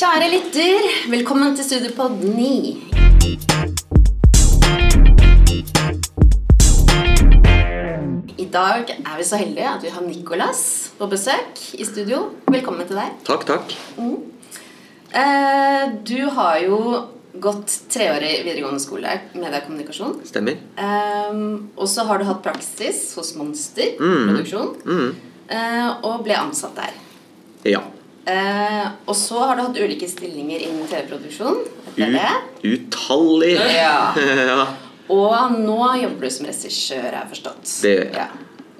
Kjære lytter, velkommen til Studiopod 9. I dag er vi så heldige at vi har Nicolas på besøk i studio. Velkommen til deg. Takk, takk. Eh, Du har jo gått treårig videregående skole, mediekommunikasjon. Stemmer. Eh, Og så har du hatt praksis hos Monster Mm. produksjon, Mm. eh, og ble ansatt der. Ja. Eh, og så har du hatt ulike stillinger innen TV-produksjon. utallig. Ja. ja. Og nå jobber du som regissør, har jeg forstått. Det gjør jeg. Ja.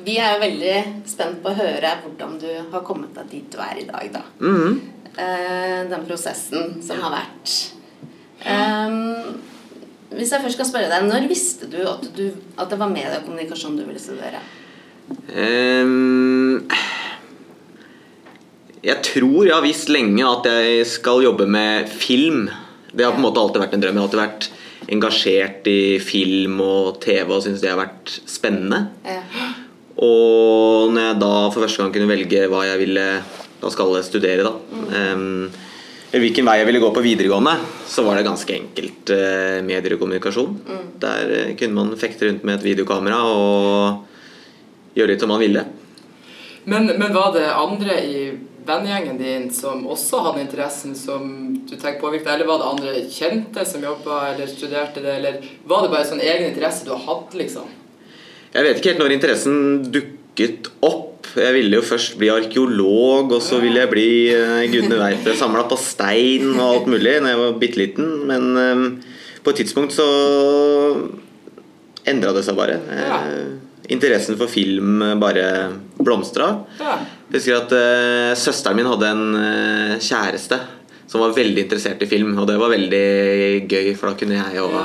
Vi er jo veldig spent på å høre hvordan du har kommet deg dit du er i dag. da. Mhm. Eh, den prosessen som har vært. Um, hvis jeg først kan spørre deg, når visste du at, du, at det var mediekommunikasjon du ville studere? Ehm, jeg tror jeg har visst lenge at jeg skal jobbe med film. Det har på en måte alltid vært en drøm. Jeg har alltid vært engasjert i film og TV og syns det har vært spennende. Ja. Og når jeg da for første gang kunne velge hva jeg ville da skal jeg studere, da em, eller hvilken vei jeg ville gå på videregående, så var det ganske enkelt uh, medier og kommunikasjon. Der uh, kunne man fekte rundt med et videokamera og gjøre litt som man ville. Men, men var det andre i vennegjengen din som også hadde interessen som du tenker påvirket deg, eller var det andre kjente som jobba eller studerte det, eller var det bare sånn egen interesse du har hatt, liksom? Jeg vet ikke helt når interessen dukket opp. Jeg ville jo først bli arkeolog, og så ville jeg bli eh, gudene veit samla på stein og alt mulig når jeg var bitte liten. Men um, på et tidspunkt så endra det seg bare. Ja. Eh, Interessen for film bare blomstra. Ja. Jeg husker at uh, søsteren min hadde en uh, kjæreste som var veldig interessert i film, og det var veldig gøy, for da kunne jeg òg Ja,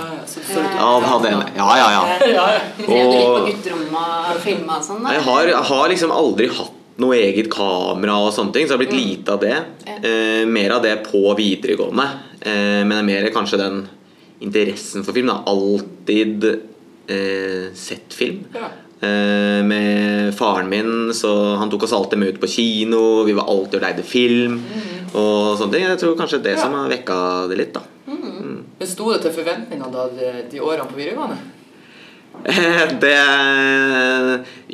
ja, ja, ja, ja. ja, ja. Drev du litt på Og- gutterommet og filma og sånn? Jeg har, har liksom aldri hatt noe eget kamera og sånne ting, så det har blitt lite av det. Uh, mer av det på videregående. Eh, men det er mer kanskje den interessen for film. Da. Alltid eh, sett film. Eh, med faren min, så han tok oss alltid med ut på kino. Vi var alltid og leide film. Og sånne ting. Jeg tror kanskje det Ja. som har vekka det litt. da Men Sto det til forventningene da, de, de årene på videregående? Det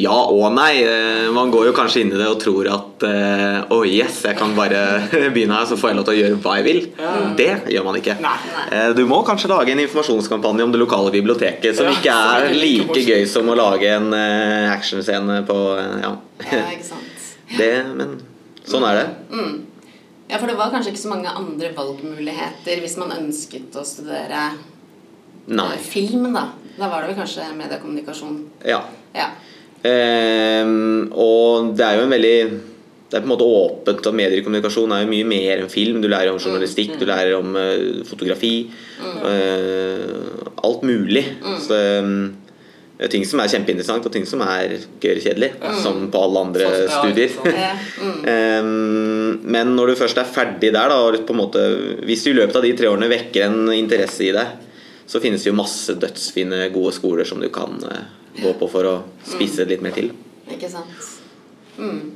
Ja og nei. Eh, Man går jo kanskje inn i det og tror at eh, Å, oh yes, jeg kan bare begynne her, så får jeg lov til å gjøre hva jeg vil. Ja. Det gjør man ikke. Nei. Eh, Du må kanskje lage en informasjonskampanje om det lokale biblioteket som Ja, ikke er like gøy som å lage en eh, actionscene på eh, Ja. Ja, ikke sant. Det, men sånn er det. Mm. Ja, for det var kanskje ikke så mange andre valgmuligheter hvis man ønsket å studere Nei. filmen, da. Da var det vel kanskje mediekommunikasjon. Ja. Ja. Ehm, og det er jo en veldig det er på en måte åpent, og mediekommunikasjon er jo mye mer enn film. Du lærer om journalistikk, du lærer om uh, fotografi. eh, alt mulig. Så ehm, er ting som er kjempeinteressant, og ting som er gørrkjedelig. Som på alle andre Sånn, studier. sånn. Ja, mm. Ehm, men når du først er ferdig der, da, og på en måte, hvis du i løpet av de tre årene vekker en interesse i deg, så finnes det jo masse dødsfine, gode skoler som du kan eh, gå på for å spise litt mer til. Ikke sant. Mm.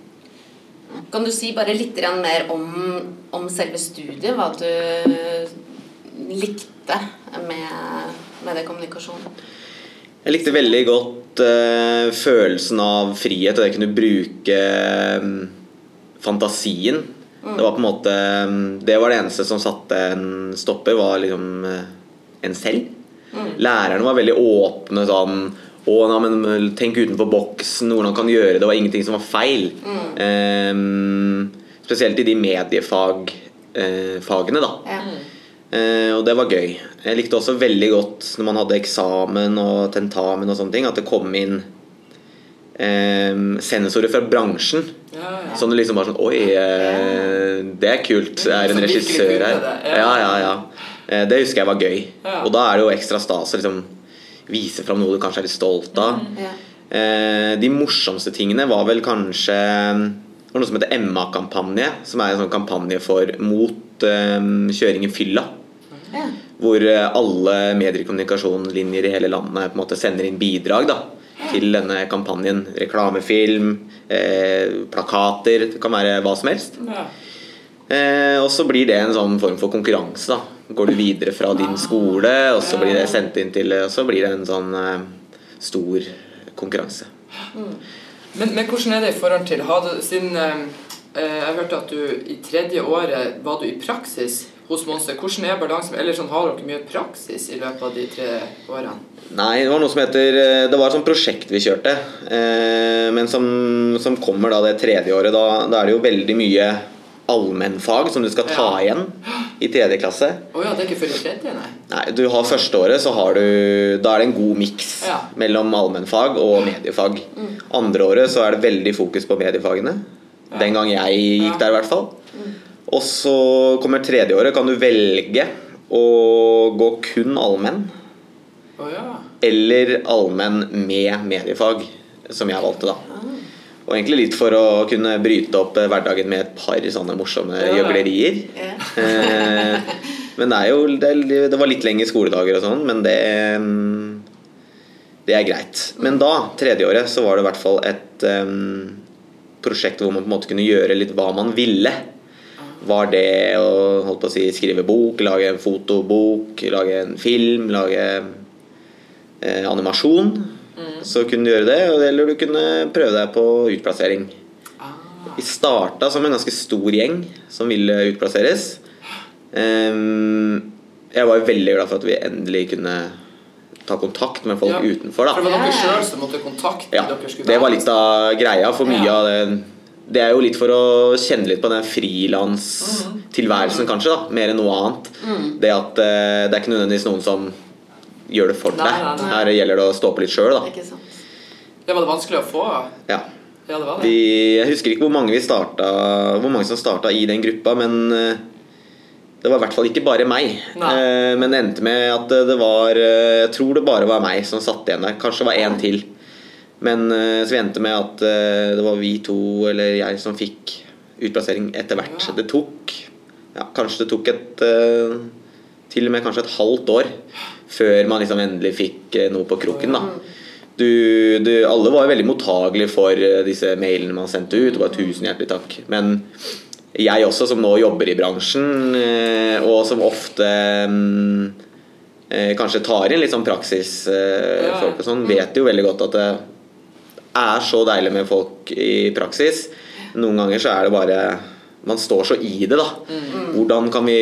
Kan du si bare litt mer om, om selve studiet? Hva du likte med det kommunikasjonen? Jeg likte veldig godt eh, følelsen av frihet, og jeg kunne bruke mm, fantasien. Det var på en måte mm, Det var det eneste som satte en stopper, var liksom eh, en selv. Lærerne var veldig åpne sånn å, nei, men Tenk utenfor boksen, hvordan kan gjøre det? Det var ingenting som var feil. Ehm, spesielt i de mediefagfagene, da. Ja. Uh, og det var gøy. Jeg likte også veldig godt når man hadde eksamen og tentamen og sånne ting, at det kom inn um, sensorer fra bransjen. Ja, ja. Sånn det liksom var sånn Oi, uh, det er kult. Det er en regissør her. ja. Ja, ja. Eh, Det husker jeg var gøy. Ja. Og da er det jo ekstra stas å liksom vise fram noe du kanskje er litt stolt av. Ja. Eh, De morsomste tingene var vel kanskje det var noe som heter Emma-kampanje, som er en sånn kampanje for mot eh, kjøring i fylla. Ja. Hvor eh, alle kommunikasjonslinjer i hele landet på en måte sender inn bidrag da, til denne kampanjen. Reklamefilm, eh, plakater, det kan være hva som helst. Ja. Eh, og så blir det en sånn form for konkurranse. da Går du videre fra din skole, og så blir det sendt inn til Og så blir det en sånn eh, stor konkurranse. Men, men hvordan er det i forhold til du, Siden eh, jeg hørte at du i tredje året var du i praksis hos Monster. Hvordan er balansen? Eller sånn, Har dere mye praksis i løpet av de tre årene? Nei, det var noe som heter eh, Det var et sånt prosjekt vi kjørte. Eh, men som, som kommer da det tredje året. Da, da er det jo veldig mye allmennfag som du skal ta Ja. igjen i tredje klasse. Å ja, det er ikke før i tredje, nei? Nei, du har Førsteåret, så har du Da er det en god miks Ja. mellom allmennfag og mediefag. Mm. Andreåret så er det veldig fokus på mediefagene. Ja. Den gang jeg gikk der, i hvert fall. Og så kommer tredjeåret. kan du velge å gå kun allmenn Oh, ja. eller allmenn med mediefag, som jeg valgte, da. Og egentlig litt for å kunne bryte opp eh, hverdagen med et par sånne morsomme Ja. gjøglerier. Ja. Eh, men det er jo det, det var litt lengre skoledager og sånn, men det mm, Det er greit. Men da, tredje året, så var det i hvert fall et um, prosjekt hvor man på en måte kunne gjøre litt hva man ville. Var det å holdt på å si, skrive bok, lage en fotobok, lage en film, lage eh, animasjon. Så kunne du gjøre det, eller du kunne prøve deg på utplassering. Ah. Vi starta som en ganske stor gjeng som ville utplasseres. Ehm, jeg var veldig glad for at vi endelig kunne ta kontakt med folk Ja. utenfor. For det var dere sjøl som måtte kontakte ja, dere Det var litt av greia, for mye Ja. av det Det er jo litt for å kjenne litt på den frilanstilværelsen, kanskje, da mer enn noe annet. Det at eh, det er ikke nødvendigvis noen som gjør det for Nei, deg. nei. Her gjelder det å stå på litt sjøl, da. Det Var det vanskelig å få? Ja. Ja, det det. Vi, jeg husker ikke hvor mange, vi starta, hvor mange som starta i den gruppa, men eh, det var i hvert fall ikke bare meg. Eh, Men det endte med at det var eh, Jeg tror det bare var meg som satt igjen der. Kanskje det var én til. Men eh, så vi endte med at det var vi to, eller jeg, som fikk utplassering etter hvert. Ja. Det tok ja, Kanskje det tok et Til og med kanskje et halvt år før man liksom endelig fikk eh, noe på kroken. da du, du, alle var veldig mottagelige for eh, disse mailene man sendte ut. Det var tusen hjertelig takk. Men jeg også, som nå jobber i bransjen, eh, og som ofte mm, kanskje tar inn litt sånn praksisfolk og sånn, vet jo veldig godt at det er så deilig med folk i praksis. Noen ganger så er det bare Man står så i det, da. Hvordan kan vi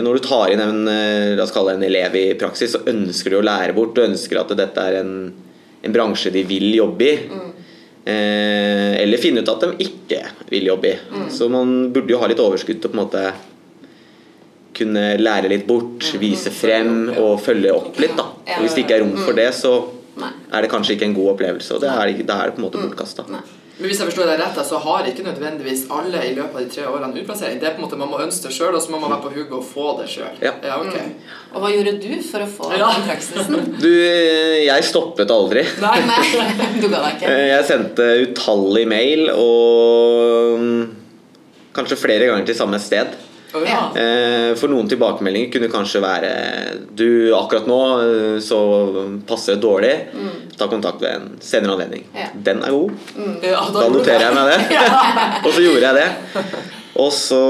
når du tar inn en, eh, en elev i praksis, så ønsker du å lære bort. Du ønsker at dette er en, en bransje de vil jobbe i. Eh, eller finne ut at de ikke vil jobbe i. Så man burde jo ha litt overskudd til å på en måte kunne lære litt bort, vise frem og følge opp litt. da. Og Hvis det ikke er rom for det, så er det kanskje ikke en god opplevelse. Og det er, er det på en måte bortkasta. Men hvis jeg forstår deg rett, så har ikke nødvendigvis alle i løpet av de tre årene utplassering. Det er på en måte Man må ønske det sjøl, og så må man være på hugget og få det sjøl. Ja. ok. Og hva gjorde du for å få Ja. den praksisen? Du, jeg stoppet aldri. Nei. Nei, du ga deg ikke? Eh, Jeg sendte utallig mail, og mm, kanskje flere ganger til samme sted. Ja. Eh, For noen tilbakemeldinger kunne kanskje være Du, akkurat nå eh, så passer det dårlig. Ta kontakt ved en senere anledning. Ja. Den er god. Ja, Da noterer jeg meg det. Og så gjorde jeg det. Og så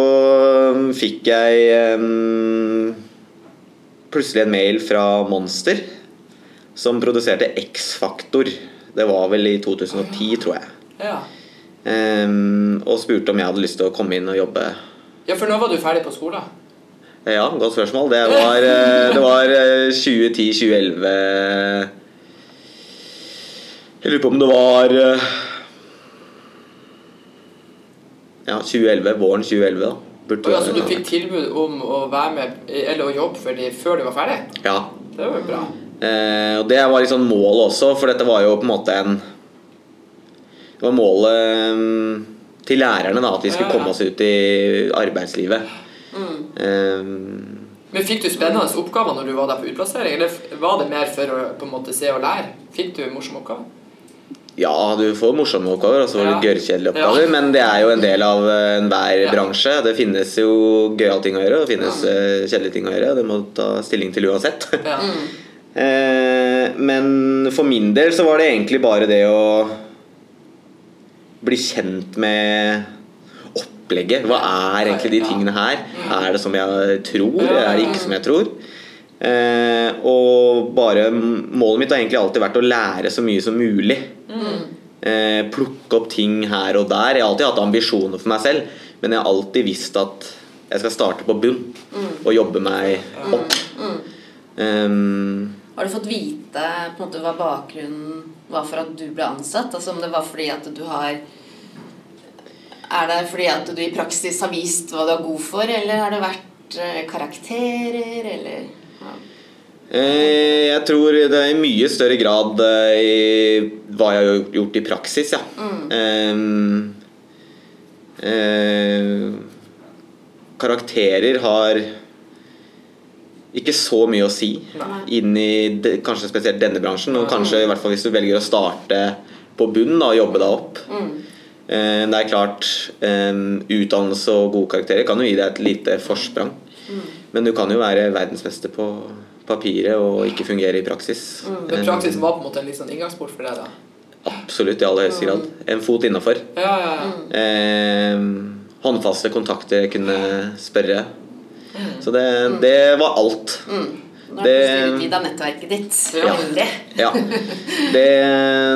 mm, fikk jeg um, plutselig en mail fra Monster som produserte X-Faktor. Det var vel i 2010, tror jeg. Ja. Ehm, og spurte om jeg hadde lyst til å komme inn og jobbe. Ja, for nå var du ferdig på skolen? Ja, godt spørsmål. Det var, eh, det var eh, 2010-2011 Jeg lurer på om det var eh, Ja, 2011. Våren 2011, da. Burde Og ja, så du fikk tilbud om å være med eller å jobbe for dem før du var ferdig? Ja. Det var jo bra. Eh, og det var liksom målet også, for dette var jo på en måte en Det var målet mm, til lærerne, da, at vi skulle komme oss ut i arbeidslivet. Mm. Um, Men Fikk du spennende oppgaver når du var der på utplassering, eller var det mer for å på en måte se og lære? Fikk du morsomme oppgaver? Ja, du får morsomme oppgaver, og så får Ja. gørrkjedelige oppgaver. Ja. Men det er jo en del av eh, enhver Ja. bransje. Det finnes jo gøyale ting å gjøre, og det finnes ja. kjedelige ting å gjøre. Det må du ta stilling til uansett. Ja. Eh, Men for min del så var det egentlig bare det å bli kjent med opplegget. Hva er egentlig de tingene her? Er det som jeg tror? Er det ikke som jeg tror? Eh, og bare Målet mitt har egentlig alltid vært å lære så mye som mulig. Eh, plukke opp ting her og der. Jeg har alltid hatt ambisjoner for meg selv, men jeg har alltid visst at jeg skal starte på bunn og jobbe meg opp. Um, Har du fått vite på en måte hva bakgrunnen var for at du ble ansatt? Altså Om det var fordi at du har Er det fordi at du i praksis har vist hva du er god for, eller har det vært eh, karakterer, eller ja. Eh, Jeg tror det er i mye større grad eh, i hva jeg har gjort i praksis, ja. Ehm, eh, karakterer har ikke så mye å si inn i de, kanskje spesielt denne bransjen, og kanskje i hvert fall hvis du velger å starte på bunnen og jobbe deg opp. Eh, Det er klart, eh, utdannelse og gode karakterer kan jo gi deg et lite forsprang. Men du kan jo være verdensmester på papiret og ikke fungere i praksis. Men praksis var på en måte en sånn inngangsport for deg, da? Absolutt, i aller høyeste grad. En fot innafor. Ja, ja, ja. Eh, håndfaste kontakter jeg kunne spørre. Så det, det var alt. Nå har Det- du styret av nettverket ditt. Ja. Veldig. Ja. Det,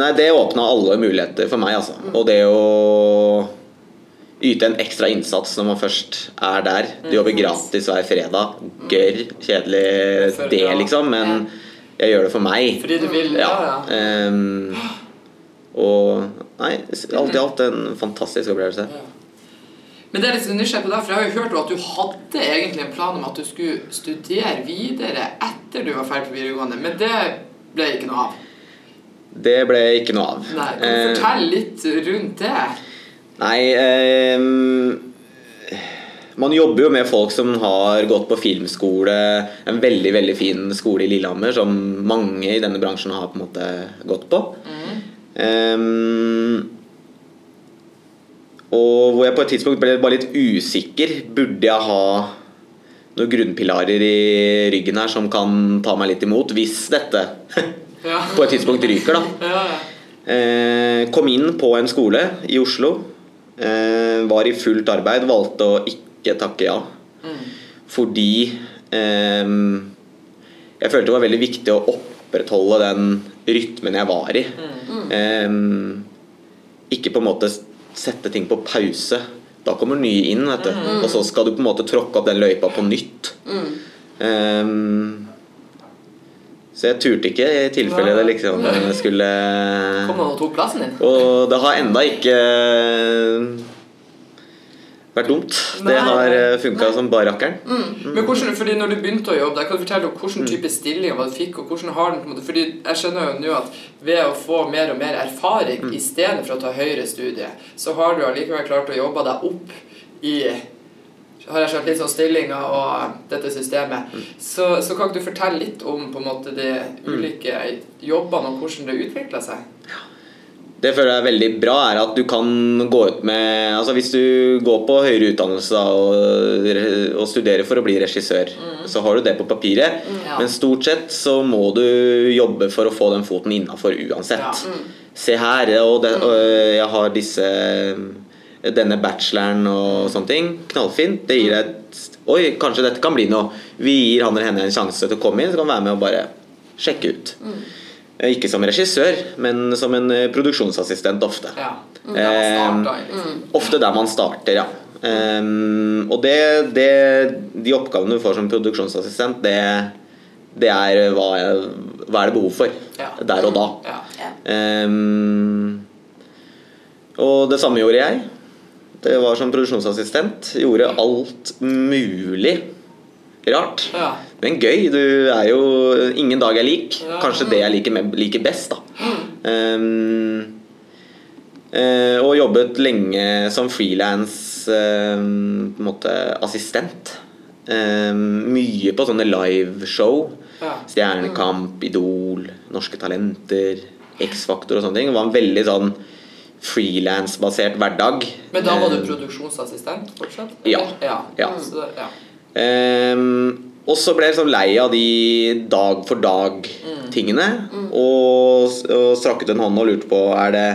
nei, det åpna alle muligheter for meg, altså. Og det å yte en ekstra innsats når man først er der. Du jobber gratis hver fredag. Gørr. Kjedelig det, liksom. Men jeg gjør det for meg. Fordi du vil Ja, ja. Um, og Nei, alt i alt en fantastisk opplevelse. Men det er litt nysgjerrig på deg, for jeg har jo hørt at du hadde egentlig en plan om at du skulle studere videre etter du var ferdig på videregående, men det ble ikke noe av. Det ble ikke noe av. Nei, Kan du Eh, fortelle litt rundt det? Nei eh, Man jobber jo med folk som har gått på filmskole, en veldig veldig fin skole i Lillehammer, som mange i denne bransjen har på en måte gått på. Ehm, og hvor jeg på et tidspunkt ble bare litt usikker. Burde jeg ha noen grunnpilarer i ryggen her som kan ta meg litt imot, hvis dette Ja. på et tidspunkt ryker, da. Ja, ja. Eh, kom inn på en skole i Oslo. Eh, var i fullt arbeid. Valgte å ikke takke ja. Fordi eh, jeg følte det var veldig viktig å opprettholde den rytmen jeg var i. Eh, ikke på en måte sette ting på pause. Da kommer nye inn, vet du. og så skal du på en måte tråkke opp den løypa på nytt. Eh, så jeg turte ikke i tilfelle det liksom skulle Kom og tok plassen din? og det har enda ikke vært dumt. Det har funka som bare rakkeren. Men hvordan, fordi når du begynte å jobbe kan du fortelle om hvilken type stillinger hva du fikk, og hvordan har den på en måte, fordi jeg skjønner jo nå at ved å få mer og mer erfaring i stedet for å ta høyere studie, så har du allikevel klart å jobbe deg opp i har jeg skjønt litt sånn stillinger og dette systemet. Så, så kan du fortelle litt om på en måte de ulike jobbene og hvordan det utvikla seg? Det føler jeg er veldig bra, er at du kan gå ut med Altså Hvis du går på høyere utdannelse da, og, og studerer for å bli regissør, så har du det på papiret. Ja. Men stort sett så må du jobbe for å få den foten innafor uansett. Ja. Se her, og, det, og jeg har disse denne bacheloren og sånne ting. Knallfint. Det gir deg et Oi, kanskje dette kan bli noe. Vi gir han eller henne en sjanse til å komme inn, så kan han være med og bare sjekke ut. Eh, Ikke som regissør, men som en eh, produksjonsassistent ofte. Ja. Der man starta, liksom. Ofte der man starter, ja. Um, og det, det, de oppgavene du får som produksjonsassistent, det, det er hva, hva er det behov for Ja. der og da. Ja. Ja. Ehm, og det samme gjorde jeg. Det var som produksjonsassistent. Gjorde alt mulig rart. Ja. Men gøy. Du er jo Ingen dag er lik. Kanskje det jeg liker, liker best, da. Um, og jobbet lenge som frilans assistent. Um, mye på sånne liveshow. Ja. Stjernekamp, Idol, Norske Talenter, X-Faktor og sånne ting. Det var en veldig sånn frilansbasert hverdag. Men da var du Ehm, produksjonsassistent fortsatt? Ja. ja. Ja. Så, ja. Ehm, og så ble jeg liksom lei av de dag for dag-tingene. Og, og strakket en hånd og lurte på er det,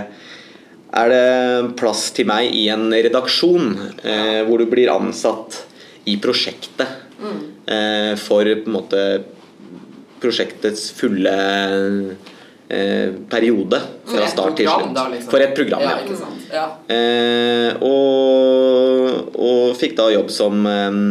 er det plass til meg i en redaksjon eh, hvor du blir ansatt i prosjektet eh, for på en måte prosjektets fulle eh, periode fra start til slutt. da, liksom. For et program, ja. ja. Ja. Eh, og, og fikk da jobb som eh,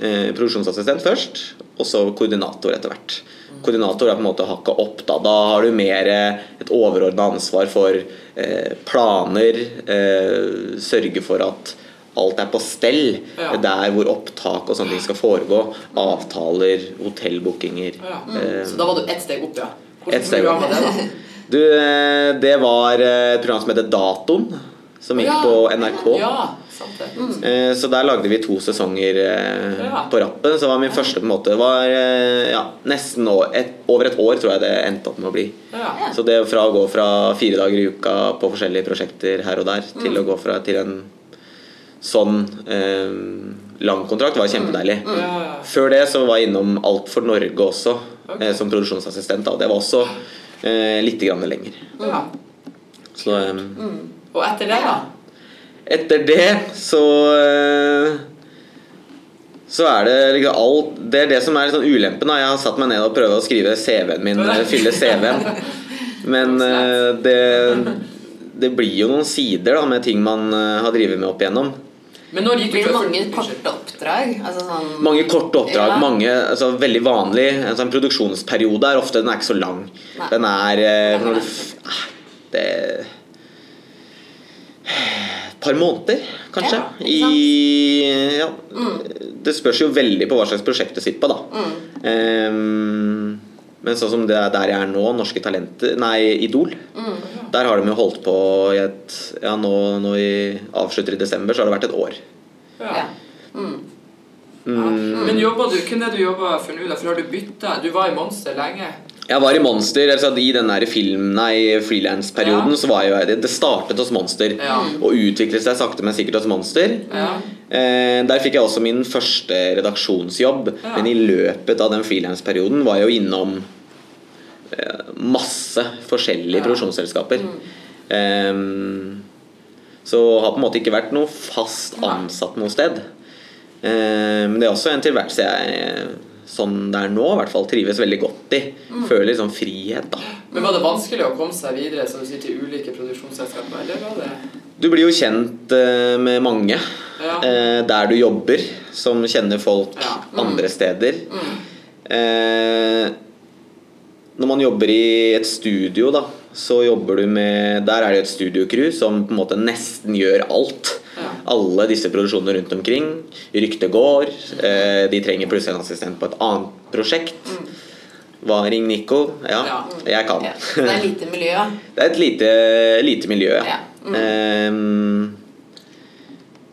produksjonsassistent først, og så koordinator etter hvert. Koordinator er på en måte hakka opp. Da Da har du mer eh, et overordna ansvar for eh, planer, eh, sørge for at alt er på stell Ja. der hvor opptak og sånne ting skal foregå. Avtaler, hotellbookinger. Ja. Eh, Så da var du ett steg opp, ja. Hvordan steg program opp. var det, da? Du, eh, det var eh, et program som heter Datoen, som gikk Ja. på NRK. Ja, sant det. Eh, Så der lagde vi to sesonger eh, Ja. på rappen. Så var min første på en måte var eh, ja, nesten år, et, over et år, tror jeg det endte opp med å bli. Ja. Så det fra å gå fra fire dager i uka på forskjellige prosjekter her og der, til å gå fra til en sånn eh, lang kontrakt, var kjempedeilig. Mm. Før det så var jeg innom Alt for Norge også, okay. eh, som produksjonsassistent. Da. Det var også eh, litt grann lenger. ja. Så eh, Og etter det, da? Etter det så eh, så er det liksom alt Det er det som er sånn ulempen. Jeg har satt meg ned og prøvd å skrive CV-en min, eh, fylle CV-en. Men eh, det, det blir jo noen sider da, med ting man har drevet med opp igjennom. Men når gikk det Blir mange korte oppdrag? Altså sånn Mange korte oppdrag. Ja. mange, altså Veldig vanlig. En sånn produksjonsperiode er ofte den er ikke så lang. Nei. Den er når du, ah, Det Et par måneder, kanskje. Ja. I ja, Det spørs jo veldig på hva slags prosjekt du sitter på, da. Mm. Um, men sånn som det er der jeg er nå, Norske Talenter Nei, Idol. Mm. Der har de jo holdt på i et Ja, nå, når i avslutter i desember, så har det vært et år. Ja. Ja. Mm. Mm. Men jobba du, hvem er det du jobber for nå? da? For har du bytta? Du var i Monster lenge. Jeg var i Monster, altså i den der film, nei, frilansperioden, Ja. så var jeg jo Det startet hos Monster Ja. og utviklet seg sakte, men sikkert hos Monster. Ja. Eh, der fikk jeg også min første redaksjonsjobb, men i løpet av den frilansperioden var jeg jo innom eh, masse forskjellige produksjonsselskaper. Eh, så har på en måte ikke vært noe fast ansatt noe sted. Eh, men det er også en tilværelse jeg sånn det er nå, i hvert fall trives veldig godt i. Føler litt sånn frihet, da. Men var det vanskelig å komme seg videre som du sier, til ulike produksjonsselskaper? Eller var det Du blir jo kjent uh, med mange Ja. uh, der du jobber, som kjenner folk Ja. andre steder. Eh, når man jobber i et studio, da, så jobber du med Der er det et studiocrew som på en måte nesten gjør alt. Ja. Alle disse produksjonene rundt omkring. Ryktet går. Eh, de trenger plutselig en assistent på et annet prosjekt. Hva, ring Nico. Ja, jeg kan. Ja. Det er lite miljø. Det er et lite, lite miljø, ja. Ja. Mm. Ehm,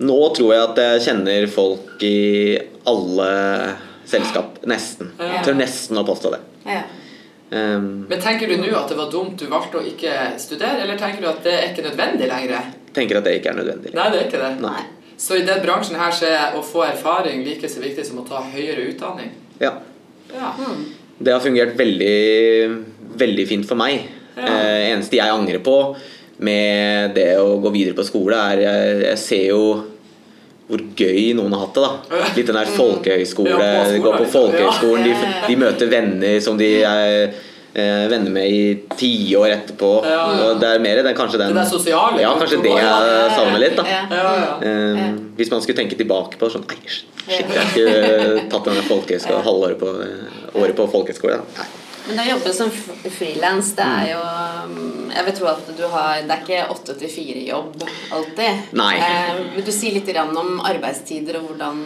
nå tror jeg at jeg kjenner folk i alle selskap, nesten. Jeg tør nesten å påstå det. Ja. Ehm, Men tenker du nå at det var dumt du valgte å ikke studere, eller tenker du at det er ikke nødvendig lenger? tenker at det ikke er nødvendig. Nei, det er ikke det. Nei. Så i den bransjen her så er å få erfaring like så viktig som å ta høyere utdanning? Ja. Ja. Det har fungert veldig, veldig fint for meg. Ja. Eh, eneste jeg angrer på med det å gå videre på skole, er jeg, jeg ser jo hvor gøy noen har hatt det. da Litt den der folkehøyskole. Ja, på de går på folkehøyskolen, de, de møter venner som de er eh, venner med i tiår etterpå. Ja, ja. Og Det er mer det, kanskje den Det er sosiale. Ja, kanskje det jeg savner litt. da Ja. Ja, ja. Eh, Hvis man skulle tenke tilbake på sånn Nei, shit, jeg skulle tatt denne folkehøyskolen halvåret på, året på folkehøyskole. Nei. Men å jobbe som frilans, det er jo um, Jeg vil tro at du har Det er ikke åtte til fire-jobb alltid. Nei. Eh, vil du si litt om arbeidstider og hvordan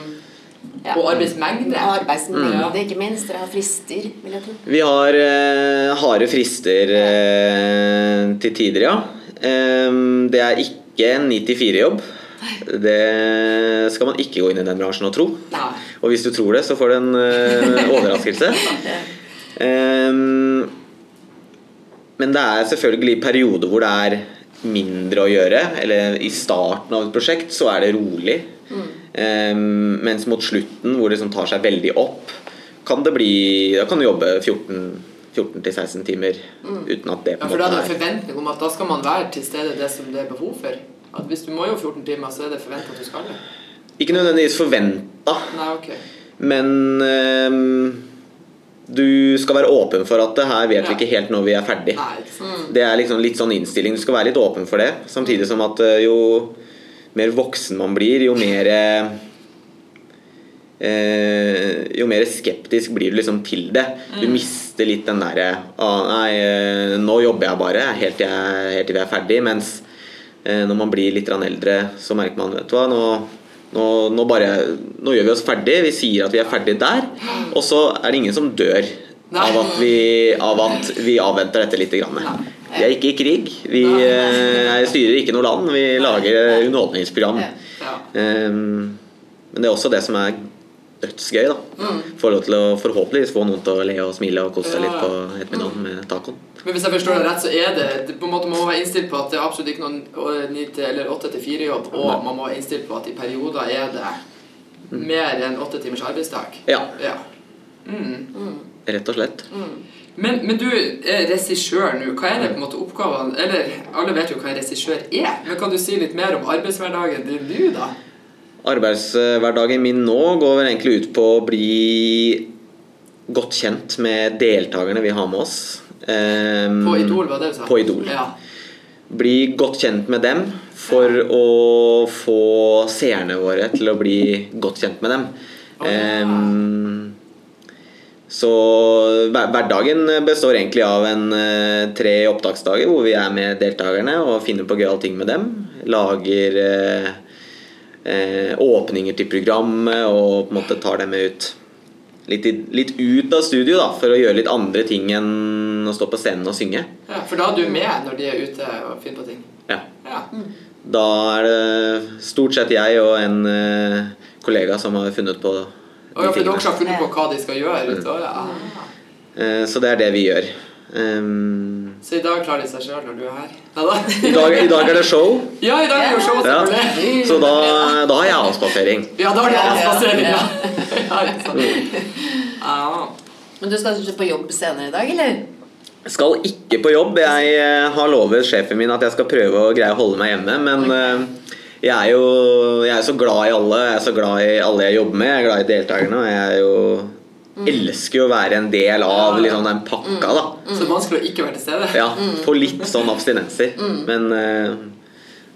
ja. Og arbeidsmengde. Ja, arbeidsmengde, Mm. ikke minst. Dere har frister, vil jeg tro. Vi har eh, harde frister eh, til tider, ja. Eh, det er ikke en 9-4-jobb. Det skal man ikke gå inn i den bransjen og tro. Nei. Og hvis du tror det, så får du en eh, overraskelse. Ehm, men det er selvfølgelig perioder hvor det er mindre å gjøre. Eller i starten av et prosjekt så er det rolig. Ehm, mens mot slutten, hvor det liksom tar seg veldig opp, kan det bli Da kan du jobbe 14-16 timer uten at det på Ja, en for da er det er forventning om at da skal man være til stede det som det er behov for. At hvis du må jo 14 timer, så er det forventa at du skal det. Ikke nødvendigvis forventa, Nei, ok. men ehm, du skal være åpen for at det her vet vi ikke helt når vi er ferdig. Nei, ikke. Det er liksom litt sånn innstilling. Du skal være litt åpen for det. Samtidig som at eh, jo mer voksen man blir, jo mer eh, eh, Jo mer skeptisk blir du liksom til det. Du mister litt den derre ah, Nei, eh, nå jobber jeg bare helt til, jeg, helt til vi er ferdig. Mens eh, når man blir litt eldre, så merker man Vet du hva, nå, nå, nå bare Nå gjør vi oss ferdig. Vi sier at vi er ferdig der. Og så er det ingen som dør av at vi, av at vi avventer dette litt. Grann. Vi er ikke i krig. Vi eh, styrer ikke noe land. Vi lager underholdningsprogram. Ehm, men det er også det som er dødsgøy. da Mm. lov til å forhåpentligvis få noen til å le og smile og kose seg litt på ettermiddagen med tacoen. Men hvis jeg forstår det rett, så er det, det på en måte må man være innstilt på at det er absolutt ikke noen 9 til, eller 8 til 4-jobb, og man må være innstilt på at i perioder er det mer enn 8 timers arbeidsdag. Ja, Ja. Mm. rett og slett. Men, men du er regissør nå. Hva er det på en måte oppgavene Eller alle vet jo hva en regissør er, men kan du si litt mer om arbeidshverdagen din nå, da? Arbeidshverdagen min nå går vel egentlig ut på å bli godt kjent med deltakerne vi har med oss. Um, På Idol, var det du sa? På Idol. Ja. Bli godt kjent med dem for å få seerne våre til å bli godt kjent med dem. Ehm, så hverdagen består egentlig av en eh, tre opptaksdager hvor vi er med deltakerne og finner på gøyale ting med dem. Lager eh, åpninger til programmet og på en måte tar dem ut litt, i- litt ut av studio da, for å gjøre litt andre ting enn å stå på scenen og synge. ja. For da er du med når de er ute og finner på ting? Ja. Ja. Da er det stort sett jeg og en eh, kollega som har funnet på de Og ja, for tingene. dere har funnet på hva de skal gjøre Mm. Ja. Eh, Så det er det vi gjør. Ehm, Så i dag klarer de seg sjøl når du er her? I, dag, I dag er det show, Ja, i dag er det show, ja. så da, da har jeg avspasering. Ja, da har du avspasering, ja. Ja. Men du skal ikke på jobb senere i dag, eller? Skal ikke på jobb. Jeg eh, har lovet sjefen min at jeg skal prøve å greie å holde meg hjemme, men eh, jeg er jo jeg er så glad i alle. Jeg er så glad i alle jeg jobber med. Jeg er glad i deltakerne. Og jeg er jo elsker jo å være en del av liksom, den pakka, da. Så det er vanskelig å ikke være til stede? Ja, Få litt sånn abstinenser. Men uh,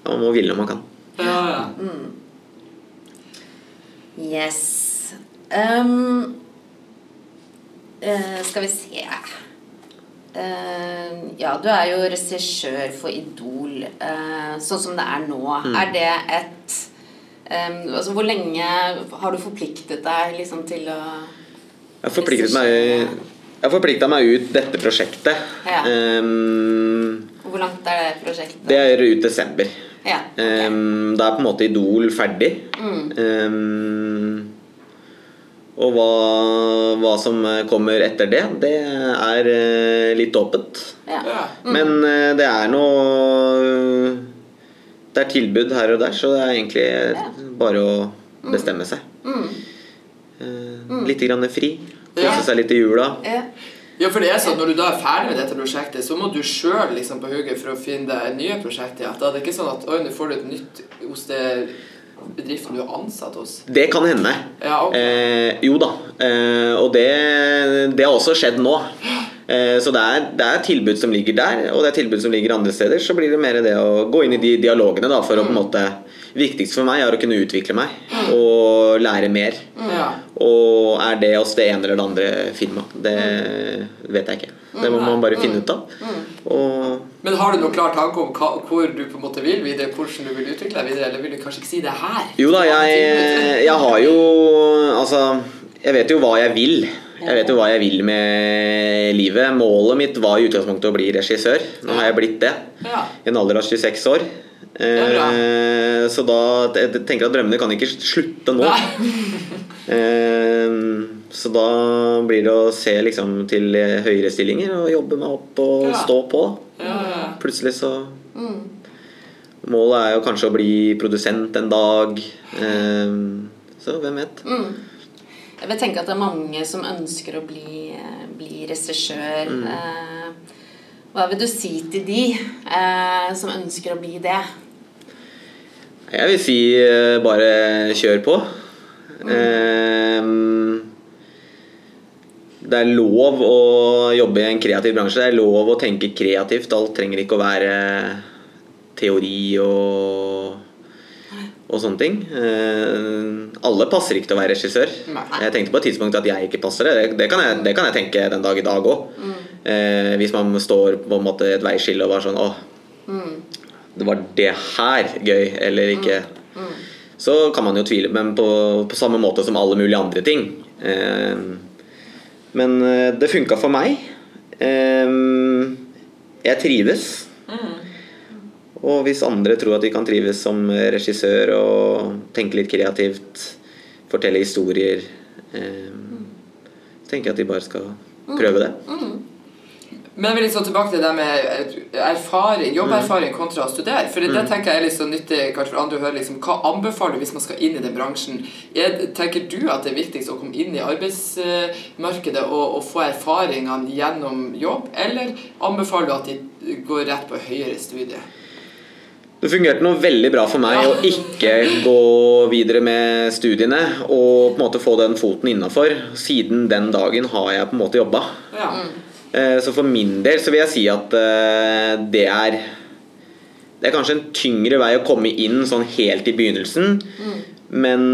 man må ville når man kan. Ja, ja. Yes. Um, uh, skal vi se Uh, Ja, du er jo regissør for Idol, uh, sånn som det er nå. Er det et um, altså Hvor lenge har du forpliktet deg liksom til å Jeg forpliktet meg Jeg forplikta meg ut dette prosjektet. Ja. Um, Hvor langt er det prosjektet? det er ut desember. Ja. Ehm, da er på en måte Idol ferdig. Mm. Um, og hva, hva som kommer etter det, det er uh, litt åpent. Ja. Mm. Men uh, det er noe Det er tilbud her og der, så det er egentlig bare å bestemme seg. Mm. Uh, litt grann fri. Kose seg litt i jula. Ja. For det er sånn Når du da er ferdig med dette prosjektet, så må du sjøl liksom på hugget for å finne deg nye prosjekter. Ja. Da er det ikke sånn at oi, nå får du et nytt hos det bedriften du er ansatt hos. Det kan hende. Ja, okay. Eh, jo da. Eh, og det, det har også skjedd nå. Eh, så det er, det er tilbud som ligger der, og det er tilbud som ligger andre steder. Så blir det mer det å gå inn i de dialogene da, for å på en måte Viktigst for meg er å kunne utvikle meg og lære mer. Ja. Og er det oss det ene eller det andre firmaet? Det vet jeg ikke. Det må man bare finne ut av. Og Men har du noen klar tanke om hva, hvor du på en måte vil videre, hvordan du vil utvikle deg videre, eller vil du kanskje ikke si det her? Jo da, jeg, jeg har jo Altså, jeg vet jo hva jeg vil. Jeg vet jo hva jeg vil med livet. Målet mitt var i utgangspunktet å bli regissør. Nå har jeg blitt det. I en alder av 26 år. Eh, så da jeg tenker jeg at drømmene kan ikke slutte nå. Eh, så da blir det å se liksom til høyere stillinger og jobbe meg opp og Ja. stå på. Ja, ja. Plutselig så Mm. Målet er jo kanskje å bli produsent en dag. Eh, så hvem vet. Mm. Jeg vil tenke at det er mange som ønsker å bli, eh, bli regissør. Mm. Eh, hva vil du si til de eh, som ønsker å bli det? Jeg vil si eh, bare kjør på. Mm. det er lov å jobbe i en kreativ bransje. Det er lov å tenke kreativt. Alt trenger ikke å være teori og, og sånne ting. Eh, alle passer ikke til å være regissør. Jeg tenkte på et tidspunkt at jeg ikke passer det. Det, kan, jeg, det kan jeg tenke den dag i dag òg. Eh, hvis man står på en måte et veiskille og bare sånn Åh, det var det her gøy, eller ikke. Så kan man jo tvile, men på, på samme måte som alle mulige andre ting. Eh, men det funka for meg. Eh, jeg trives. Og hvis andre tror at de kan trives som regissør og tenke litt kreativt, fortelle historier, eh, så tenker jeg at de bare skal prøve det. Men jeg vil sånn tilbake til det med erfaring, jobberfaring kontra å studere. For det tenker jeg er litt så nyttig kanskje for andre å høre. Liksom, hva anbefaler du hvis man skal inn i den bransjen? Er, tenker du at det er viktigst å komme inn i arbeidsmarkedet og, og få erfaringene gjennom jobb, eller anbefaler du at de går rett på høyere studie? Det fungerte noe veldig bra for meg Ja. å ikke gå videre med studiene og på en måte få den foten innafor. Siden den dagen har jeg på en måte jobba. Ja. Eh, Så for min del så vil jeg si at eh, det er Det er kanskje en tyngre vei å komme inn sånn helt i begynnelsen. Men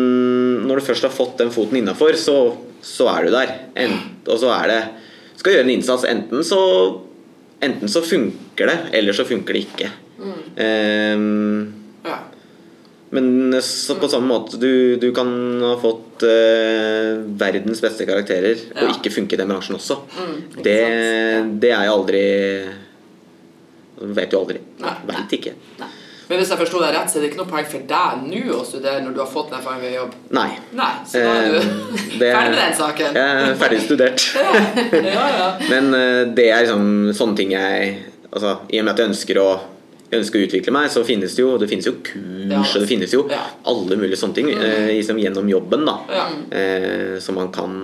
når du først har fått den foten innafor, så, så er du der. Ent, og så er det Skal gjøre en innsats. Enten så Enten så funker det, eller så funker det ikke. Mm. ja. Men så på samme måte Du, du kan ha fått eh, verdens beste karakterer Ja. og ikke funke i den bransjen også. Mm, det, sant? det er jeg aldri Vet jo aldri. Veit ikke. Men hvis jeg forsto deg rett, så er det ikke noe poeng for deg nå å studere når du har fått den erfaringen ved jobb? Nei. Nei, så da er du Eh, det- ferdig med den saken? Jeg er ferdig studert. Ja, ja. Men eh, det er liksom sånne ting jeg altså, I og med at jeg ønsker å ønsker å utvikle meg, så finnes det jo Det finnes jo kurs, og det finnes jo alle mulige sånne ting liksom gjennom jobben, da. Eh, som, man kan,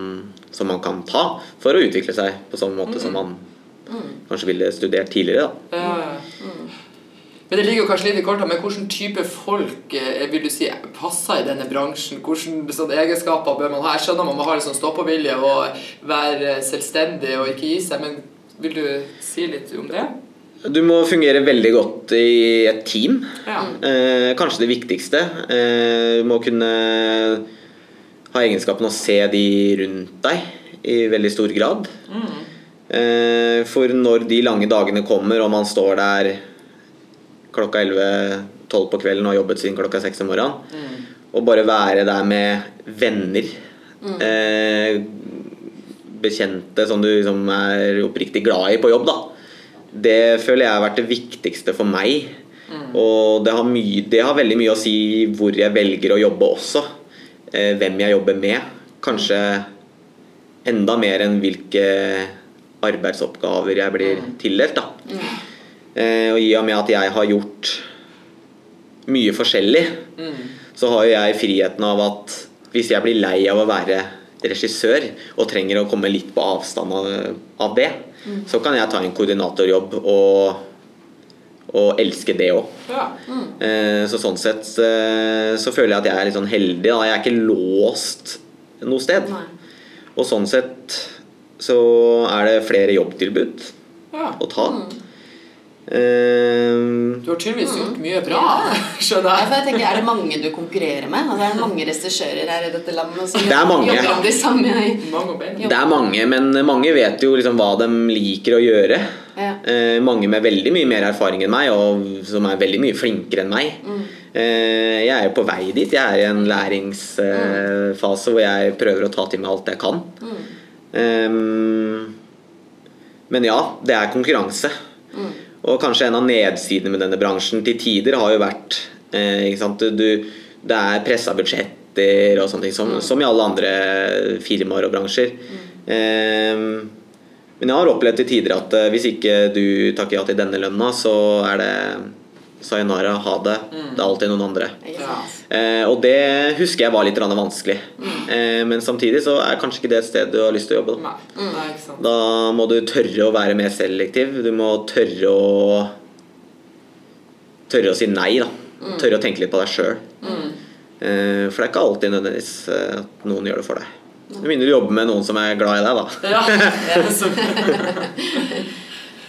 som man kan ta for å utvikle seg på samme måte som man kanskje ville studert tidligere. Da. Ja. Men det ligger jo kanskje litt i kortene, men hvilken type folk eh, vil du si passer i denne bransjen? Hvilke sånne egenskaper bør man ha? Jeg skjønner man må ha litt sånn stå-på-vilje og være selvstendig og ikke gi seg, men vil du si litt om det? Du må fungere veldig godt i et team. Ja. Eh, kanskje det viktigste. Eh, du må kunne ha egenskapen å se de rundt deg i veldig stor grad. Eh, for når de lange dagene kommer, og man står der klokka 11-12 på kvelden og har jobbet siden klokka 6 om morgenen, og bare være der med venner eh, Bekjente som du liksom er oppriktig glad i på jobb, da. Det føler jeg har vært det viktigste for meg. Og det har, mye, det har veldig mye å si hvor jeg velger å jobbe også. Eh, hvem jeg jobber med. Kanskje enda mer enn hvilke arbeidsoppgaver jeg blir tildelt. Da. Eh, og i og med at jeg har gjort mye forskjellig, så har jo jeg friheten av at hvis jeg blir lei av å være regissør og trenger å komme litt på avstand av, av det, så kan jeg ta en koordinatorjobb og, og elske det òg. Ja. Mm. så sånn sett eh, så føler jeg at jeg er litt sånn heldig. Da. Jeg er ikke låst noe sted. Nei. Og sånn sett så er det flere jobbtilbud ja. å ta. Eh, Du har tydeligvis gjort mye bra, Ja. skjønner Ja, jeg. for jeg tenker, Er det mange du konkurrerer med? Altså, er det mange regissører her i dette landet som Det er mange. jobber om de samme Mange og bein. Jo. det er mange, men mange vet jo liksom hva de liker å gjøre. Ja. Uh, mange med veldig mye mer erfaring enn meg, og som er veldig mye flinkere enn meg. Eh, jeg er jo på vei dit. Jeg er i en læringsfase hvor jeg prøver å ta til meg alt jeg kan. Eh, men ja, det er konkurranse. Og kanskje en av nedsidene med denne bransjen til tider har jo vært eh? Du, Det er pressa budsjetter og sånne ting, som, som i alle andre firmaer og bransjer. Eh, men jeg har opplevd til tider at eh, hvis ikke du takker ja til denne lønna, så er det Sayonara, ha det. Det er alltid noen andre. Ja. Eh, og det husker jeg var litt vanskelig. vanskelig. Eh, men samtidig så er kanskje ikke det et sted du har lyst til å jobbe. Da. Nei. Nei, da må du tørre å være mer selektiv. Du må tørre å Tørre å si nei, da. Tørre å tenke litt på deg sjøl. Eh, for det er ikke alltid nødvendigvis eh, at noen gjør det for deg. Med mindre du jobber med noen som er glad i deg, da. Ja. Så,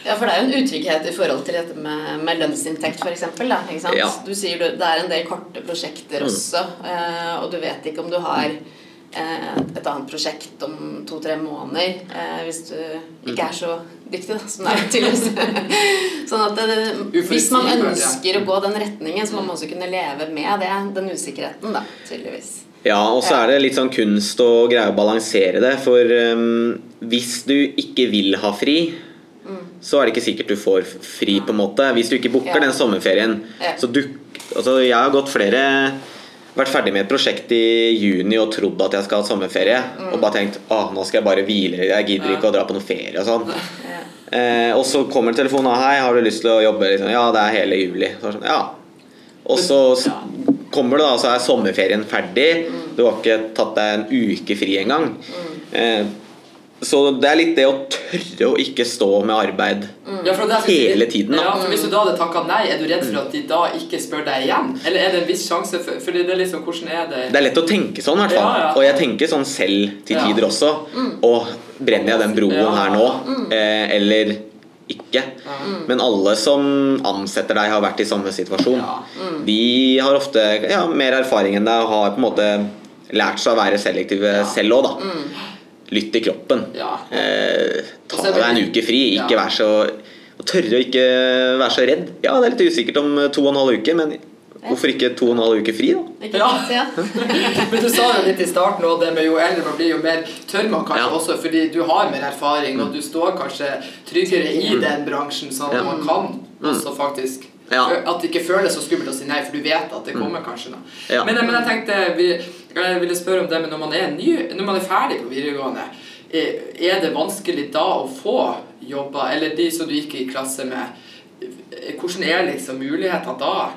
Ja, for det er jo en utrygghet i forhold til dette med, med lønnsinntekt, f.eks. Ikke? Ja. Du sier du, det er en del korte prosjekter også, eh, og du vet ikke om du har eh, et annet prosjekt om to-tre måneder eh, hvis du ikke er så dyktig, da, som det er tydeligvis. sånn at det, hvis man ønsker å gå den retningen, så må man også kunne leve med det, den usikkerheten, da, tydeligvis. Ja, og så er det litt sånn kunst å greie å balansere det. For um, hvis du ikke vil ha fri, så er det ikke sikkert du får fri, på en måte. Hvis du ikke booker Ja. den sommerferien. Ja. Så du Altså, jeg har gått flere vært ferdig med et prosjekt i juni og trodd at jeg skal ha sommerferie. Og bare tenkt at nå skal jeg bare hvile. Jeg gidder ikke å dra på noe ferie og sånn. Ja. Eh, og så kommer telefonen og hei, har du lyst til å jobbe? Liksom, ja, det er hele juli. Så sånn, ja. Og så så kommer du da, så er sommerferien ferdig. Du har ikke tatt deg en uke fri engang. Eh, så det er litt det å tørre å ikke stå med arbeid. Ja, for det er- Hele tiden, da. Ja, for Hvis du da hadde takka nei, er du redd for at de da ikke spør deg igjen? Eller er det en viss sjanse for for det er liksom, hvordan er det Det er lett å tenke sånn, i hvert fall. Ja, ja. Og jeg tenker sånn selv til Ja. tider også. Og brenner jeg den broen Ja. her nå, eh, eller ikke? Men alle som ansetter deg, har vært i samme situasjon. Ja. De har ofte ja, mer erfaring enn deg og har på en måte lært seg å være selektive selv òg, da. Lytt til kroppen. Ja. Eh, ta deg en uke fri. Ikke Ja. vær så og Tørre å ikke være så redd. Ja, det er litt usikkert om to og en halv uke, men hvorfor ikke to og en halv uke fri, da? Ikke Ja. Ja. Men du sa jo litt i starten òg det med jo eldre man blir, jo mer tør man kanskje Ja. også, fordi du har mer erfaring, og du står kanskje tryggere i den bransjen, sånn at Mm. Ja. man kan også faktisk Ja. At det ikke føles så skummelt å si nei, for du vet at det kommer kanskje. noe. Ja. Men, men jeg tenkte, vi, jeg ville spørre om det, men når man er, ny, når man er ferdig på videregående, er det vanskelig da å få jobber, eller de som du gikk i klasse med, eh, hvordan er liksom mulighetene da?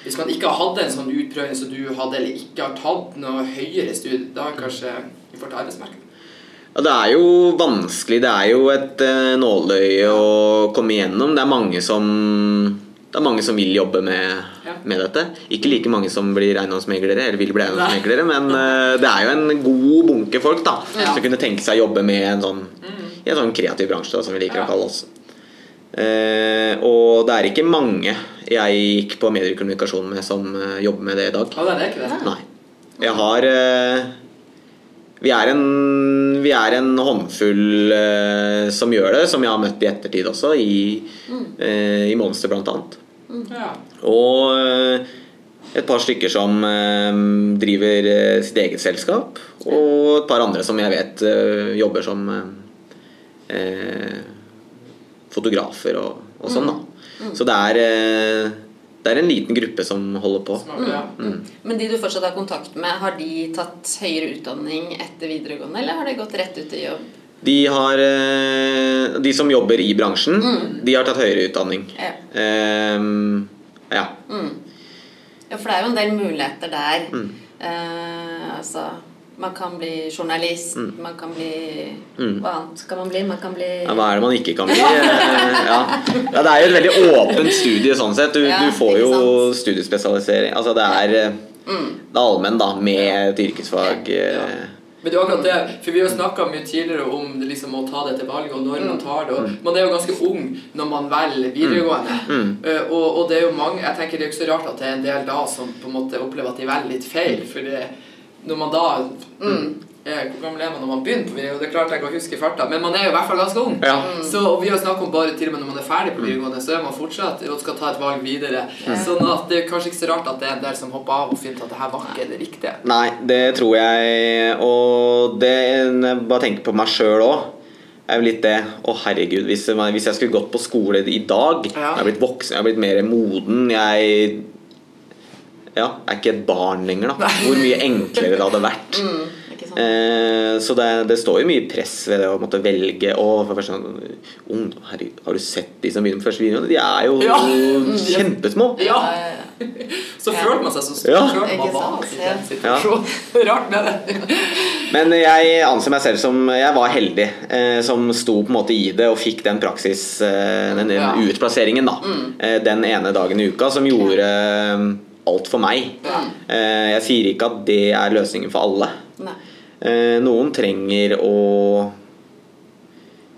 Hvis man ikke har hatt en sånn utprøving som du hadde, eller ikke har tatt noe høyere studie, da kanskje i forhold til arbeidsmarkedet? Ja, det er jo vanskelig. Det er jo et uh, nåløye å komme igjennom. Det er mange som det er mange som vil jobbe med, Ja. med dette. Ikke like mange som blir eiendomsmeglere, eller vil bli eiendomsmeglere, men uh, det er jo en god bunke folk da, Ja. som kunne tenke seg å jobbe med en sånn, i en sånn kreativ bransje, da, som vi liker Ja. å kalle oss. Uh, og det er ikke mange jeg gikk på mediekommunikasjon med, som uh, jobber med det i dag. Ja, det er ikke det. Nei. Jeg har vi, er en, vi er en håndfull uh, som gjør det, som jeg har møtt i ettertid også, i, eh, i Monster blant annet. Ja. Og uh, et par stykker som driver sitt eget selskap, og et par andre som jeg vet jobber som fotografer og, og sånn, da. Så det er, det er en liten gruppe som holder på. Smart, ja. Men de du fortsatt har kontakt med, har de tatt høyere utdanning etter videregående, eller har de gått rett ut i jobb? De, har, eh, de som jobber i bransjen, de har tatt høyere utdanning. Ja. Um, ja. Ja, for det er jo en del muligheter der. Mm. Eh, altså, man kan bli journalist, man kan bli Mm. Hva annet kan man bli? Man kan bli Ja, hva er det man ikke kan bli? Eh, ja. ja, Det er jo et veldig åpent studie sånn sett. Du, Ja, du får jo sant? studiespesialisering. Altså det er, mm. det er allmenn da, med et yrkesfag. eh, Men det er akkurat det, for Vi har snakka mye tidligere om det liksom å ta det til valg, og når man tar det. og Man er jo ganske ung når man velger videregående. Eh, og, og det er jo mange, jeg tenker det er ikke så rart at det er en del da som på en måte opplever at de velger litt feil. For det, når man da eh, Hvor gammel er man når man begynner på videregående? Det er klart jeg kan huske farta, men man er jo i hvert fall ganske ung. Ja. Så, og vi har snakket om bare til og med når man er ferdig på videregående, så er man fortsatt og skal ta et valg videre. Sånn at det er kanskje ikke så rart at det er en del som hopper av og finner ut at det her var ikke det riktige. Nei, det tror jeg. Og det jeg bare tenker på meg sjøl òg. er jo litt det Å, herregud, hvis jeg, hvis jeg skulle gått på skole i dag Ja. Jeg har blitt voksen, jeg har blitt mer moden. Jeg ja, er ikke et barn lenger, da. Hvor mye enklere det hadde vært. Mm. Eh, så det, det står jo mye press ved det å måtte velge og for første gang, ungdom, herregud, Har du sett de som begynner på første videoen? De er jo Ja. kjempesmå. Ja, Ja, ja, ja. så føler man seg så stor Ja. man var i ja. den situasjonen. Rart med det. Men jeg anser meg selv som Jeg var heldig eh, som sto på en måte i det og fikk den praksis, eh, den, den Ja. utplasseringen, da. Eh, den ene dagen i uka som gjorde alt for meg. Ja. Eh, jeg sier ikke at det er løsningen for alle. Nei. Eh, noen trenger å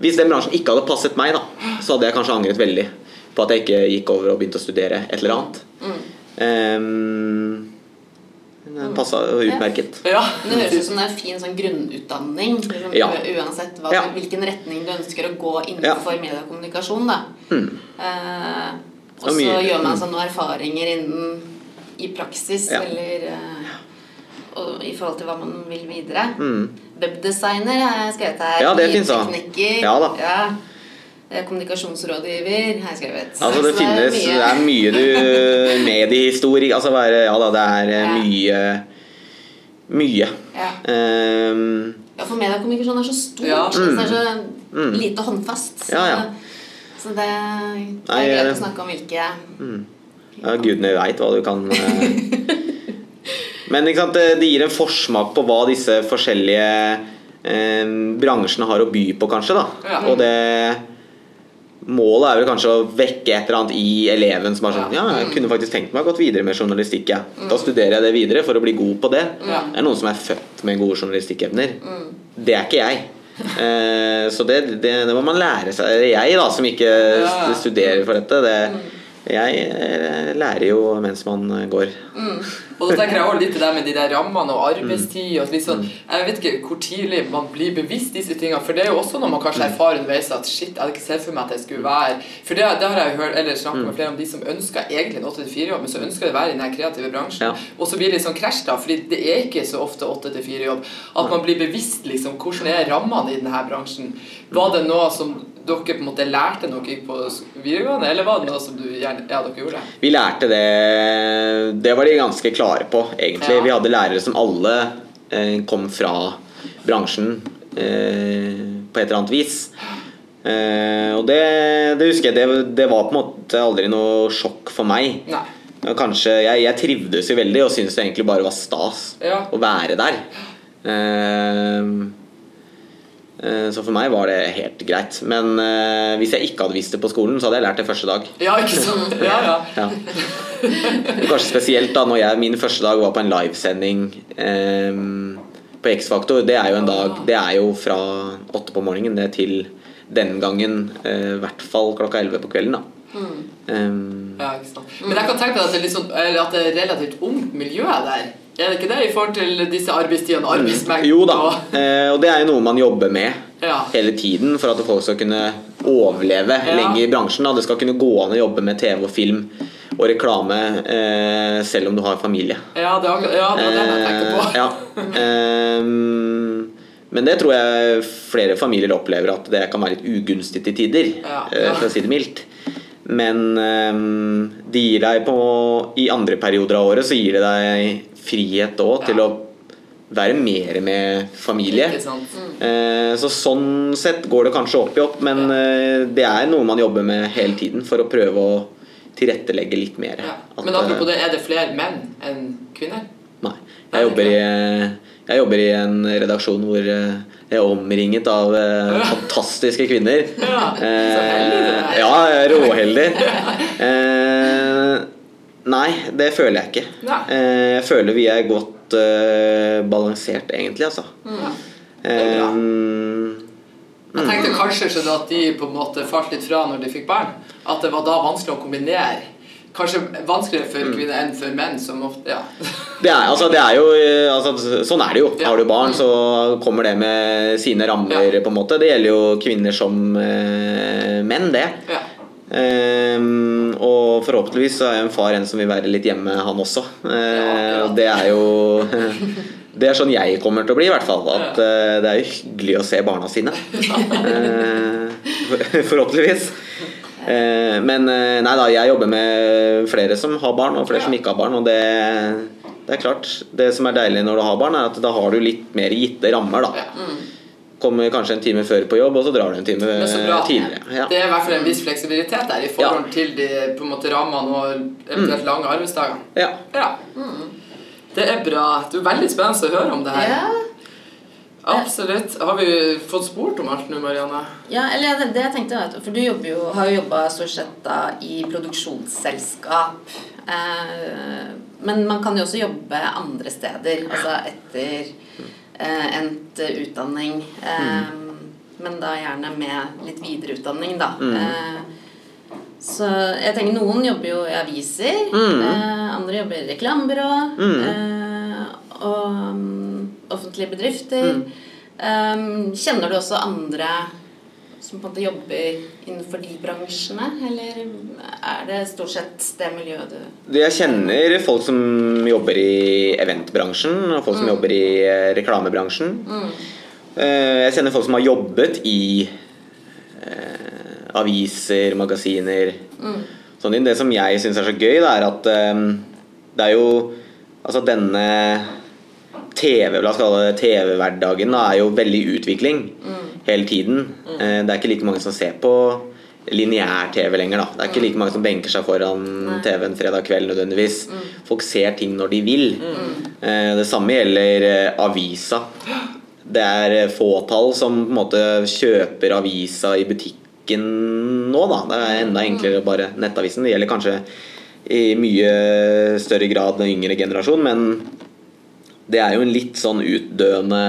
Hvis den bransjen ikke hadde passet meg, da, så hadde jeg kanskje angret veldig på at jeg ikke gikk over og begynte å studere et eller annet. Um, den passa utmerket. Ja. Det høres ut som det er en fin sånn grunnutdanning. Liksom, Ja. Uansett hva, Ja. hvilken retning du ønsker å gå innenfor mediekommunikasjon. Da. Eh, og Og så gjør man mm. seg noen erfaringer innen i praksis, Ja. eller uh, og i forhold til hva man vil videre. Mm. Webdesigner har jeg skrevet her. Ja, det finnes da. Lydteknikker. Ja da. Ja. Eh, Kommunikasjonsrådgiver har jeg skrevet. Altså det finnes Det er mye du Mediehistorie Altså Ja da, det er eh, Ja. mye Mye. Ja. Um, Ja, for mediekommunikasjon er så stort. Ja. Mm, det er så Mm. lite håndfast. Så, Ja, ja. så det, det er greit eh, å snakke om hvilke ja, gudene veit hva du kan eh. Men ikke sant, det, det gir en forsmak på hva disse forskjellige eh, bransjene har å by på, kanskje. da Ja. Og det Målet er vel kanskje å vekke et eller annet i eleven som er sånn Ja, jeg kunne faktisk tenkt meg å gått videre med journalistikk. Ja. Da studerer jeg det videre for å bli god på det. Ja. Det er noen som er født med gode journalistikkevner. Det er ikke jeg. Eh, så det, det, det må man lære seg. Eller jeg, da, som ikke Ja. studerer for dette. Det, jeg eh, lærer jo mens man går. Og da tenker jeg også litt det der med de der rammene og Mm. arbeidstid og sånn, Jeg vet ikke hvor tidlig man blir bevisst disse tingene, for det er jo også når man Mm. kanskje erfarer underveis at shit, jeg hadde ikke sett for meg at jeg skulle være For det, det har jeg hørt, eller snakket Mm. med flere om de som ønsker egentlig en 8-4-jobb, men så ønsker de å være i den kreative bransjen. Ja. Og så blir det litt sånn krasj, da, fordi det er ikke så ofte 8-4-jobb. At man blir bevisst liksom, hvordan er rammene i denne bransjen. Var det noe som dere på en måte lærte noe gikk på videregående, eller var det noe som du gjerne, ja, dere gjorde? Vi lærte det Det var de ganske klare på, egentlig. Ja. Vi hadde lærere som alle eh, kom fra bransjen eh, på et eller annet vis. Eh, og det, det husker jeg, det, det var på en måte aldri noe sjokk for meg. Nei. Kanskje, jeg, jeg trivdes jo veldig og syntes det egentlig bare var stas Ja. å være der. Eh, så for meg var det helt greit. Men uh, hvis jeg ikke hadde visst det på skolen, så hadde jeg lært det første dag. Ja, ikke sant? Ja, ja. Ja. Kanskje spesielt da når jeg min første dag var på en livesending um, på X-Faktor. Det er jo en dag Det er jo fra åtte på morgenen det til den gangen eh, i hvert fall klokka elleve på kvelden. da Um, Ja, ikke sant. Men jeg kan tenke meg at det er, sånn, at det er relativt ungt miljø der. Er det ikke det i forhold til disse arbeidstidene arbeidsmengden? jo da, og- eh, det er jo noe man jobber med Ja. hele tiden for at folk skal kunne overleve Ja. lenge i bransjen. Det skal kunne gå an å jobbe med TV og film og reklame eh, selv om du har familie. Ja, det er ja, det det jeg tenker på. Eh, ja. Men det tror jeg flere familier opplever at det kan være litt ugunstig til tider, for å si det mildt. Men det gir deg på I andre perioder av året så gir det deg frihet òg til å være mer med familie. Ikke? Eh, Så sånn sett går det kanskje opp i opp, men ja. det er noe man jobber med hele tiden for å prøve å tilrettelegge litt mer. Ja. Men apropos eh, det, er det flere menn enn kvinner? Nei. Jeg jobber, i, jeg jobber i en redaksjon hvor eh, jeg er omringet av ja. fantastiske kvinner. Ja, så heldig du er. Eh, Ja, råheldig. Nei, det føler jeg ikke. Nei. Eh, Jeg føler vi er godt uh, balansert, egentlig, altså. Mm. Eh, Jeg tenkte kanskje skjønne at de på en måte falt litt fra når de fikk barn. At det var da vanskelig å kombinere. Kanskje vanskeligere for Mm. kvinner enn for menn, som ofte Ja. Det er, altså, det er jo altså, Sånn er det jo. Ja. Har du barn, så kommer det med sine rammer, Ja. på en måte. Det gjelder jo kvinner som eh, menn, det. ja. Ehm, og forhåpentligvis så er en far en som vil være litt hjemme, han også. Eh, Ja, det er jo Det er sånn jeg kommer til å bli, i hvert fall. At eh, det er jo hyggelig å se barna sine. Eh, for- forhåpentligvis. Eh, men nei da, jeg jobber med flere som har barn, og flere som ikke har barn. Og det, det er klart. Det som er deilig når du har barn, er at da har du litt mer gitte rammer. da. Ja. Kommer kanskje en time før på jobb, og så drar du en time tidligere. Ja. Det er i hvert fall en viss fleksibilitet der i forhold til de på en måte rammene og eventuelt lange arbeidsdager. Ja. Ja. Det er bra. Det er veldig spennende å høre om det her. Ja, Absolutt. Har vi fått spurt om alt nå, Marianne? ja eller det, det jeg tenkte var at For du jo, har jo jobba stort sett da i produksjonsselskap. Eh, men man kan jo også jobbe andre steder, altså etter endt utdanning. Eh, Men da gjerne med litt videreutdanning, da. Eh, så jeg tenker noen jobber jo i aviser. Eh, andre jobber i reklamebyrå. Eh, og mm, offentlige bedrifter. Eh, kjenner du også andre som på en måte jobber innenfor de bransjene, eller er det stort sett det miljøet du Jeg kjenner folk som jobber i eventbransjen, og folk som jobber i eh, reklamebransjen. Mm. Jeg kjenner folk som har jobbet i eh, aviser, magasiner sånn. Det som jeg syns er så gøy, det er at eh, det er jo Altså denne TV-hverdagen, TV er jo veldig i utvikling hele tiden. Mm. Det er ikke like mange som ser på lineær-TV lenger. da Det er ikke like mange som benker seg foran TV-en fredag kveld nødvendigvis. Folk ser ting når de vil. Eh, Det samme gjelder eh, avisa. Det er eh, fåtall som på en måte kjøper avisa i butikken nå, da. Det er enda enklere bare nettavisen. Det gjelder kanskje i mye større grad den yngre generasjon, men det er jo en litt sånn utdøende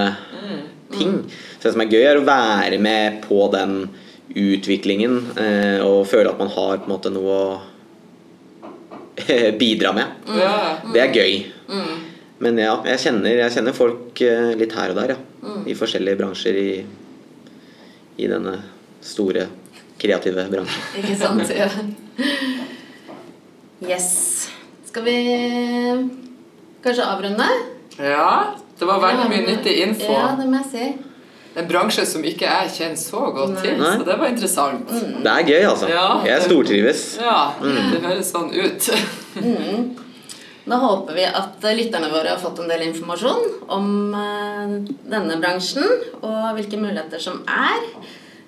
ting. Så det som er gøy, er å være med på den utviklingen eh, og føle at man har på en måte noe å bidra med. Ja. Det er gøy. Men ja, jeg kjenner, jeg kjenner folk eh, litt her og der, ja. I forskjellige bransjer i, i denne store, kreative bransjen. Ikke sant? Ja. Yes. Skal vi kanskje avrunde? Ja. Det var veldig mye nyttig info. Ja, det må jeg si. En bransje som ikke jeg kjenner så godt til, Nei. så det var interessant. Det er gøy, altså. Ja. Jeg stortrives. Ja, det høres sånn ut. Da håper vi at lytterne våre har fått en del informasjon om eh, denne bransjen og hvilke muligheter som er.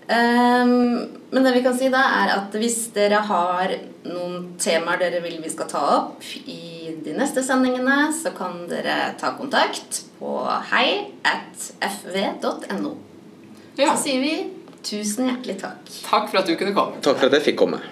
Ehm, men det vi kan si da er at hvis dere har noen temaer dere vil vi skal ta opp i de neste sendingene, så kan dere ta kontakt på hei at fv.no. Ja. Så sier vi tusen hjertelig takk. Takk for at du kunne komme. Takk for at jeg fikk komme.